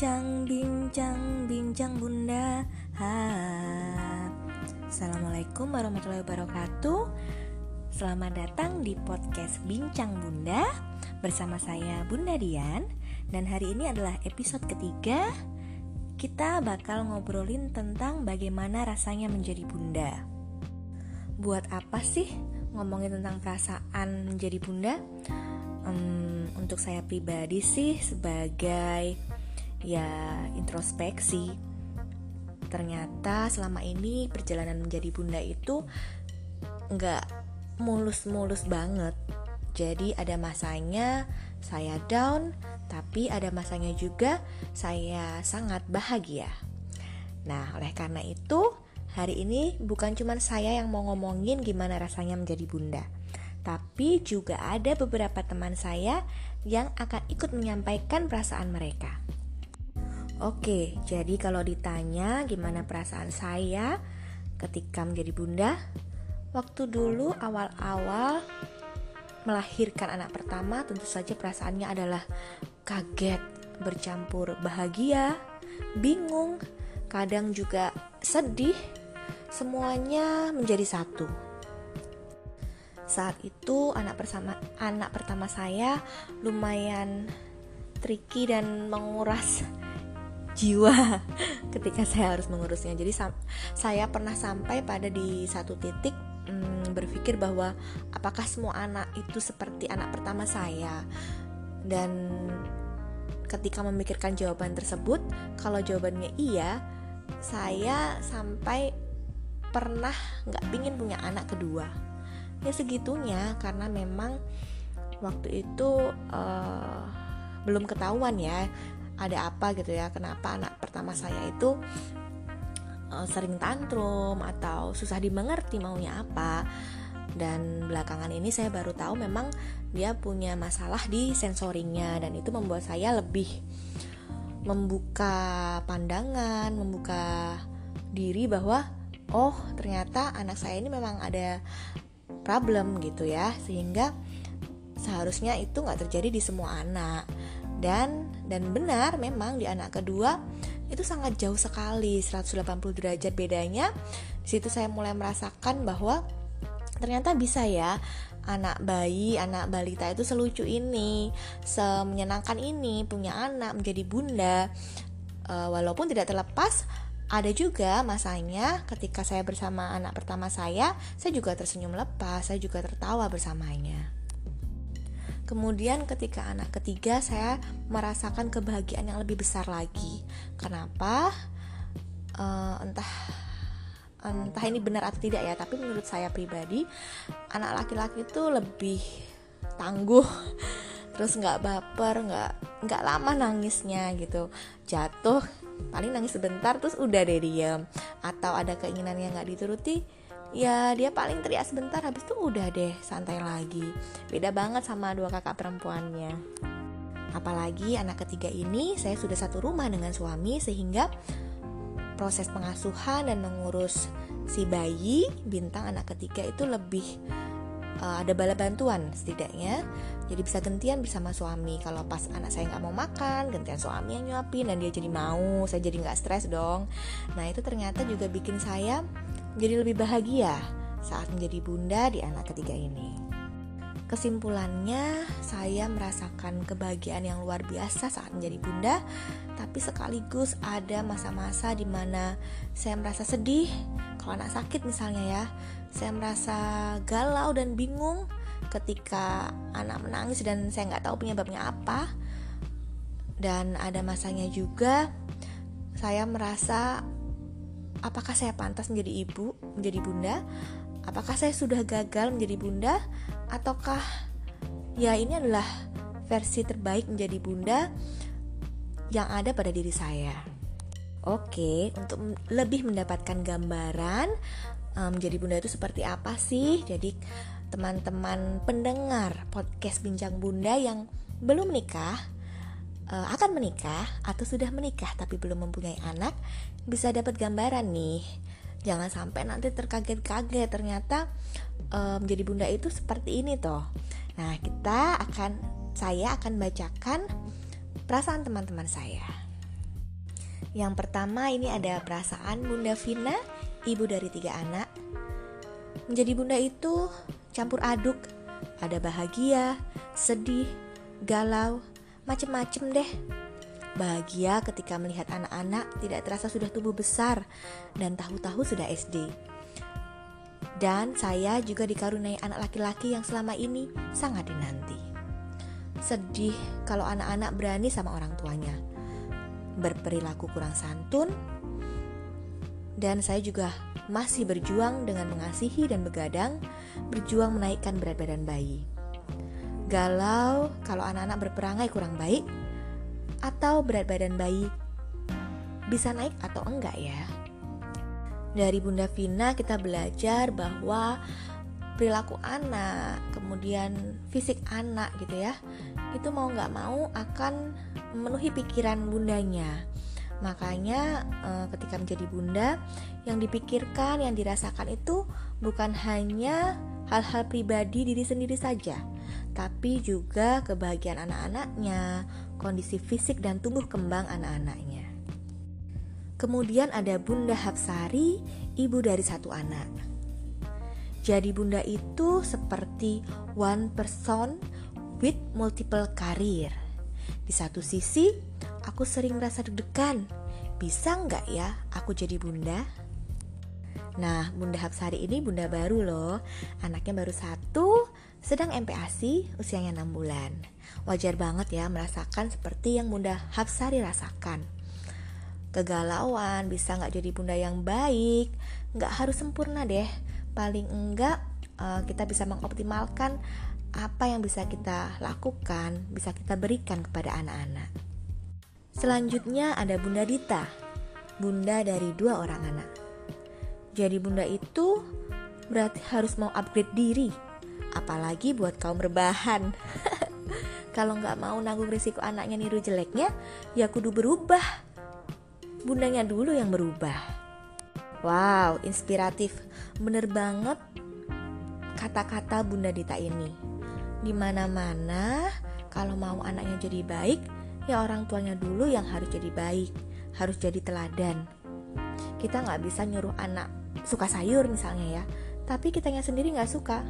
Bincang, bincang, bincang bunda. Ha. Assalamualaikum warahmatullahi wabarakatuh. Selamat datang di podcast Bincang Bunda Bersama saya Bunda Dian. Dan hari ini adalah episode ketiga. Kita bakal ngobrolin tentang bagaimana rasanya menjadi bunda. Buat apa sih ngomongin tentang perasaan menjadi bunda? um, untuk saya pribadi sih sebagai ya introspeksi. Ternyata selama ini perjalanan menjadi bunda itu nggak mulus-mulus banget. Jadi ada masanya saya down tapi ada masanya juga saya sangat bahagia. Nah oleh karena itu hari ini bukan cuma saya yang mau ngomongin gimana rasanya menjadi bunda tapi juga ada beberapa teman saya yang akan ikut menyampaikan perasaan mereka. Oke, jadi kalau ditanya gimana perasaan saya ketika menjadi bunda, waktu dulu awal-awal melahirkan anak pertama, tentu saja perasaannya adalah kaget, bercampur bahagia, bingung, kadang juga sedih, semuanya menjadi satu. Saat itu anak pertama anak pertama saya lumayan tricky dan menguras jiwa ketika saya harus mengurusnya. Jadi saya pernah sampai pada di satu titik hmm, berpikir bahwa apakah semua anak itu seperti anak pertama saya dan ketika memikirkan jawaban tersebut, kalau jawabannya iya, saya sampai pernah nggak pingin punya anak kedua ya segitunya karena memang waktu itu uh, belum ketahuan ya ada apa gitu ya kenapa anak pertama saya itu uh, sering tantrum atau susah dimengerti maunya apa. Dan belakangan ini saya baru tahu memang dia punya masalah di sensoringnya dan itu membuat saya lebih membuka pandangan, membuka diri bahwa oh ternyata anak saya ini memang ada problem gitu ya. Sehingga seharusnya itu nggak terjadi di semua anak dan dan benar memang di anak kedua itu sangat jauh sekali 180 derajat bedanya di situ saya mulai merasakan bahwa ternyata bisa ya anak bayi, anak balita itu selucu ini, semenyenangkan ini, punya anak, menjadi bunda, uh, walaupun tidak terlepas ada juga masanya ketika saya bersama anak pertama saya, saya juga tersenyum lepas, saya juga tertawa bersamanya. Kemudian ketika anak ketiga saya merasakan kebahagiaan yang lebih besar lagi. Kenapa? Uh, entah entah ini benar atau tidak ya, tapi menurut saya pribadi anak laki-laki itu lebih tangguh terus nggak baper nggak nggak lama nangisnya gitu jatuh paling nangis sebentar terus udah deh diam atau ada keinginan yang nggak dituruti ya dia paling teriak sebentar habis itu udah deh santai lagi. Beda banget sama dua kakak perempuannya. Apalagi anak ketiga ini saya sudah satu rumah dengan suami sehingga proses pengasuhan dan mengurus si bayi bintang anak ketiga itu lebih uh, ada bala bantuan setidaknya jadi bisa gantian bersama suami. Kalau pas anak saya nggak mau makan gantian suami yang nyuapin dan dia jadi mau. Saya jadi nggak stres dong. Nah itu ternyata juga bikin saya jadi lebih bahagia saat menjadi bunda di anak ketiga ini. Kesimpulannya, saya merasakan kebahagiaan yang luar biasa saat menjadi bunda, tapi sekaligus ada masa-masa di mana saya merasa sedih. Kalau anak sakit misalnya ya, saya merasa galau dan bingung ketika anak menangis dan saya nggak tahu penyebabnya apa. Dan ada masanya juga saya merasa apakah saya pantas menjadi ibu, menjadi bunda? Apakah saya sudah gagal menjadi bunda ataukah ya ini adalah versi terbaik menjadi bunda yang ada pada diri saya. Oke, untuk lebih mendapatkan gambaran menjadi bunda itu seperti apa sih? Jadi teman-teman pendengar podcast Bincang Bunda yang belum menikah uh, akan menikah atau sudah menikah tapi belum mempunyai anak bisa dapat gambaran nih. Jangan sampai nanti terkaget-kaget ternyata um, menjadi bunda itu seperti ini toh. Nah, kita akan saya akan bacakan perasaan teman-teman saya. Yang pertama ini ada perasaan Bunda Vina, ibu dari tiga anak. Menjadi bunda itu campur aduk, ada bahagia, sedih, galau, macem-macem deh. Bahagia ketika melihat anak-anak tidak terasa sudah tumbuh besar dan tahu-tahu sudah SD. Dan saya juga dikaruniai anak laki-laki yang selama ini sangat dinanti. Sedih kalau anak-anak berani sama orang tuanya berperilaku kurang santun, dan saya juga masih berjuang dengan mengasihi dan begadang, berjuang menaikkan berat badan bayi. Galau kalau anak-anak berperangai kurang baik, atau berat badan bayi bisa naik atau enggak ya. Dari Bunda Vina kita belajar bahwa perilaku anak, kemudian fisik anak gitu ya, itu mau nggak mau akan memenuhi pikiran bundanya. Makanya eh, ketika menjadi bunda, yang dipikirkan, yang dirasakan itu bukan hanya hal-hal pribadi diri sendiri saja, tapi juga kebahagiaan anak-anaknya, kondisi fisik dan tumbuh kembang anak-anaknya. Kemudian ada Bunda Hapsari, ibu dari satu anak. Jadi bunda itu seperti one person with multiple career. Di satu sisi, aku sering merasa deg-degan. Bisa nggak ya aku jadi bunda? Nah, Bunda Hapsari ini bunda baru loh. Anaknya baru satu, sedang MPASI, usianya 6 bulan. Wajar banget ya merasakan seperti yang Bunda Hapsari rasakan. Kegalauan, bisa nggak jadi bunda yang baik, nggak harus sempurna deh. Paling enggak uh, kita bisa mengoptimalkan apa yang bisa kita lakukan, bisa kita berikan kepada anak-anak. Selanjutnya ada Bunda Dita, bunda dari dua orang anak. Jadi bunda itu berarti harus mau upgrade diri, apalagi buat kaum rebahan. Kalau nggak mau nanggung risiko anaknya niru jeleknya, ya kudu berubah. Bundanya dulu yang berubah. Wow, inspiratif. Bener banget kata-kata Bunda Dita ini di mana-mana kalau mau anaknya jadi baik, ya orang tuanya dulu yang harus jadi baik, harus jadi teladan. Kita nggak bisa nyuruh anak suka sayur misalnya ya, tapi kitanya sendiri nggak suka.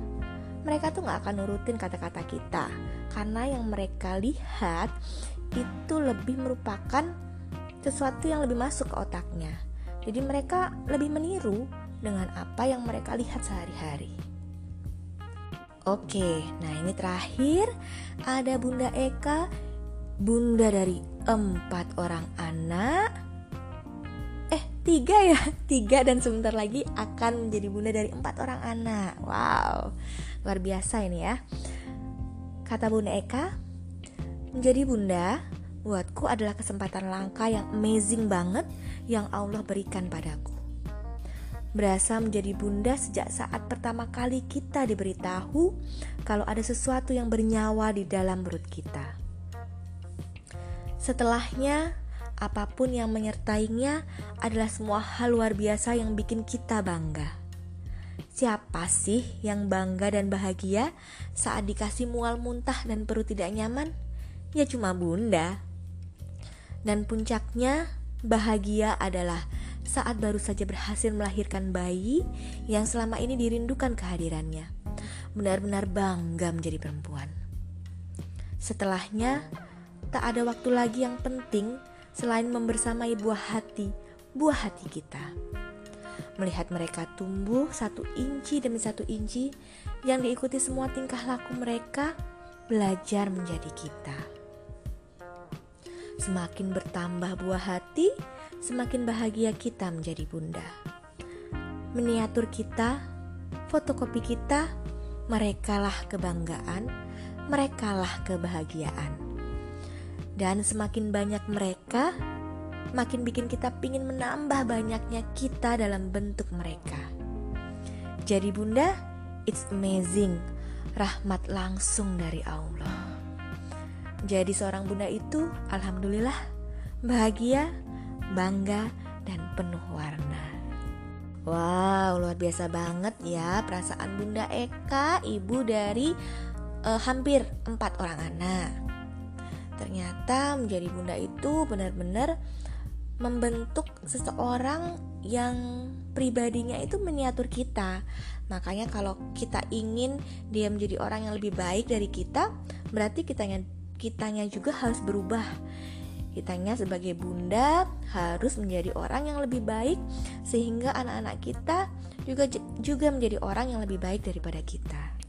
Mereka tuh nggak akan nurutin kata-kata kita, karena yang mereka lihat itu lebih merupakan sesuatu yang lebih masuk ke otaknya. Jadi mereka lebih meniru dengan apa yang mereka lihat sehari-hari. Oke, nah ini terakhir ada Bunda Eka, bunda dari empat orang anak. Eh, tiga ya, tiga dan sebentar lagi akan menjadi bunda dari empat orang anak. Wow, luar biasa ini ya. Kata Bunda Eka, menjadi bunda buatku adalah kesempatan langka yang amazing banget yang Allah berikan padaku. Berasa menjadi bunda sejak saat pertama kali kita diberitahu kalau ada sesuatu yang bernyawa di dalam perut kita. Setelahnya, apa pun yang menyertainya adalah semua hal luar biasa yang bikin kita bangga. Siapa sih yang bangga dan bahagia saat dikasih mual muntah dan perut tidak nyaman? Ya cuma bunda. Dan puncaknya, bahagia adalah saat baru saja berhasil melahirkan bayi yang selama ini dirindukan kehadirannya. Benar-benar bangga menjadi perempuan. Setelahnya, tak ada waktu lagi yang penting selain membersamai buah hati, buah hati kita. Melihat mereka tumbuh satu inci demi satu inci yang diikuti semua tingkah laku mereka, belajar menjadi kita. Semakin bertambah buah hati, semakin bahagia kita menjadi bunda. Miniatur kita, fotokopi kita, merekalah kebanggaan, merekalah kebahagiaan. Dan semakin banyak mereka, makin bikin kita pingin menambah banyaknya kita dalam bentuk mereka. Jadi bunda, it's amazing, rahmat langsung dari Allah. Jadi seorang bunda itu, alhamdulillah, bahagia, bangga, dan penuh warna. Wow, luar biasa banget ya perasaan Bunda Eka, ibu dari uh, hampir empat orang anak. Ternyata menjadi bunda itu benar-benar membentuk seseorang yang pribadinya itu miniatur kita. Makanya kalau kita ingin dia menjadi orang yang lebih baik dari kita, berarti kitanya kitanya juga harus berubah. Kitanya sebagai bunda harus menjadi orang yang lebih baik sehingga anak-anak kita juga juga menjadi orang yang lebih baik daripada kita.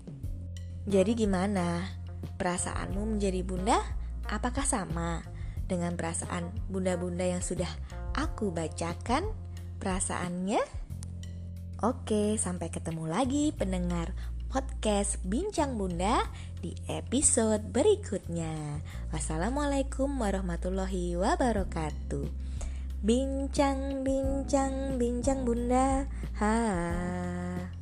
Jadi gimana? Perasaanmu menjadi bunda apakah sama dengan perasaan bunda-bunda yang sudah aku bacakan perasaannya? Oke, sampai ketemu lagi pendengar podcast Bincang Bunda di episode berikutnya. Wassalamualaikum warahmatullahi wabarakatuh. Bincang, bincang, bincang Bunda. Ha.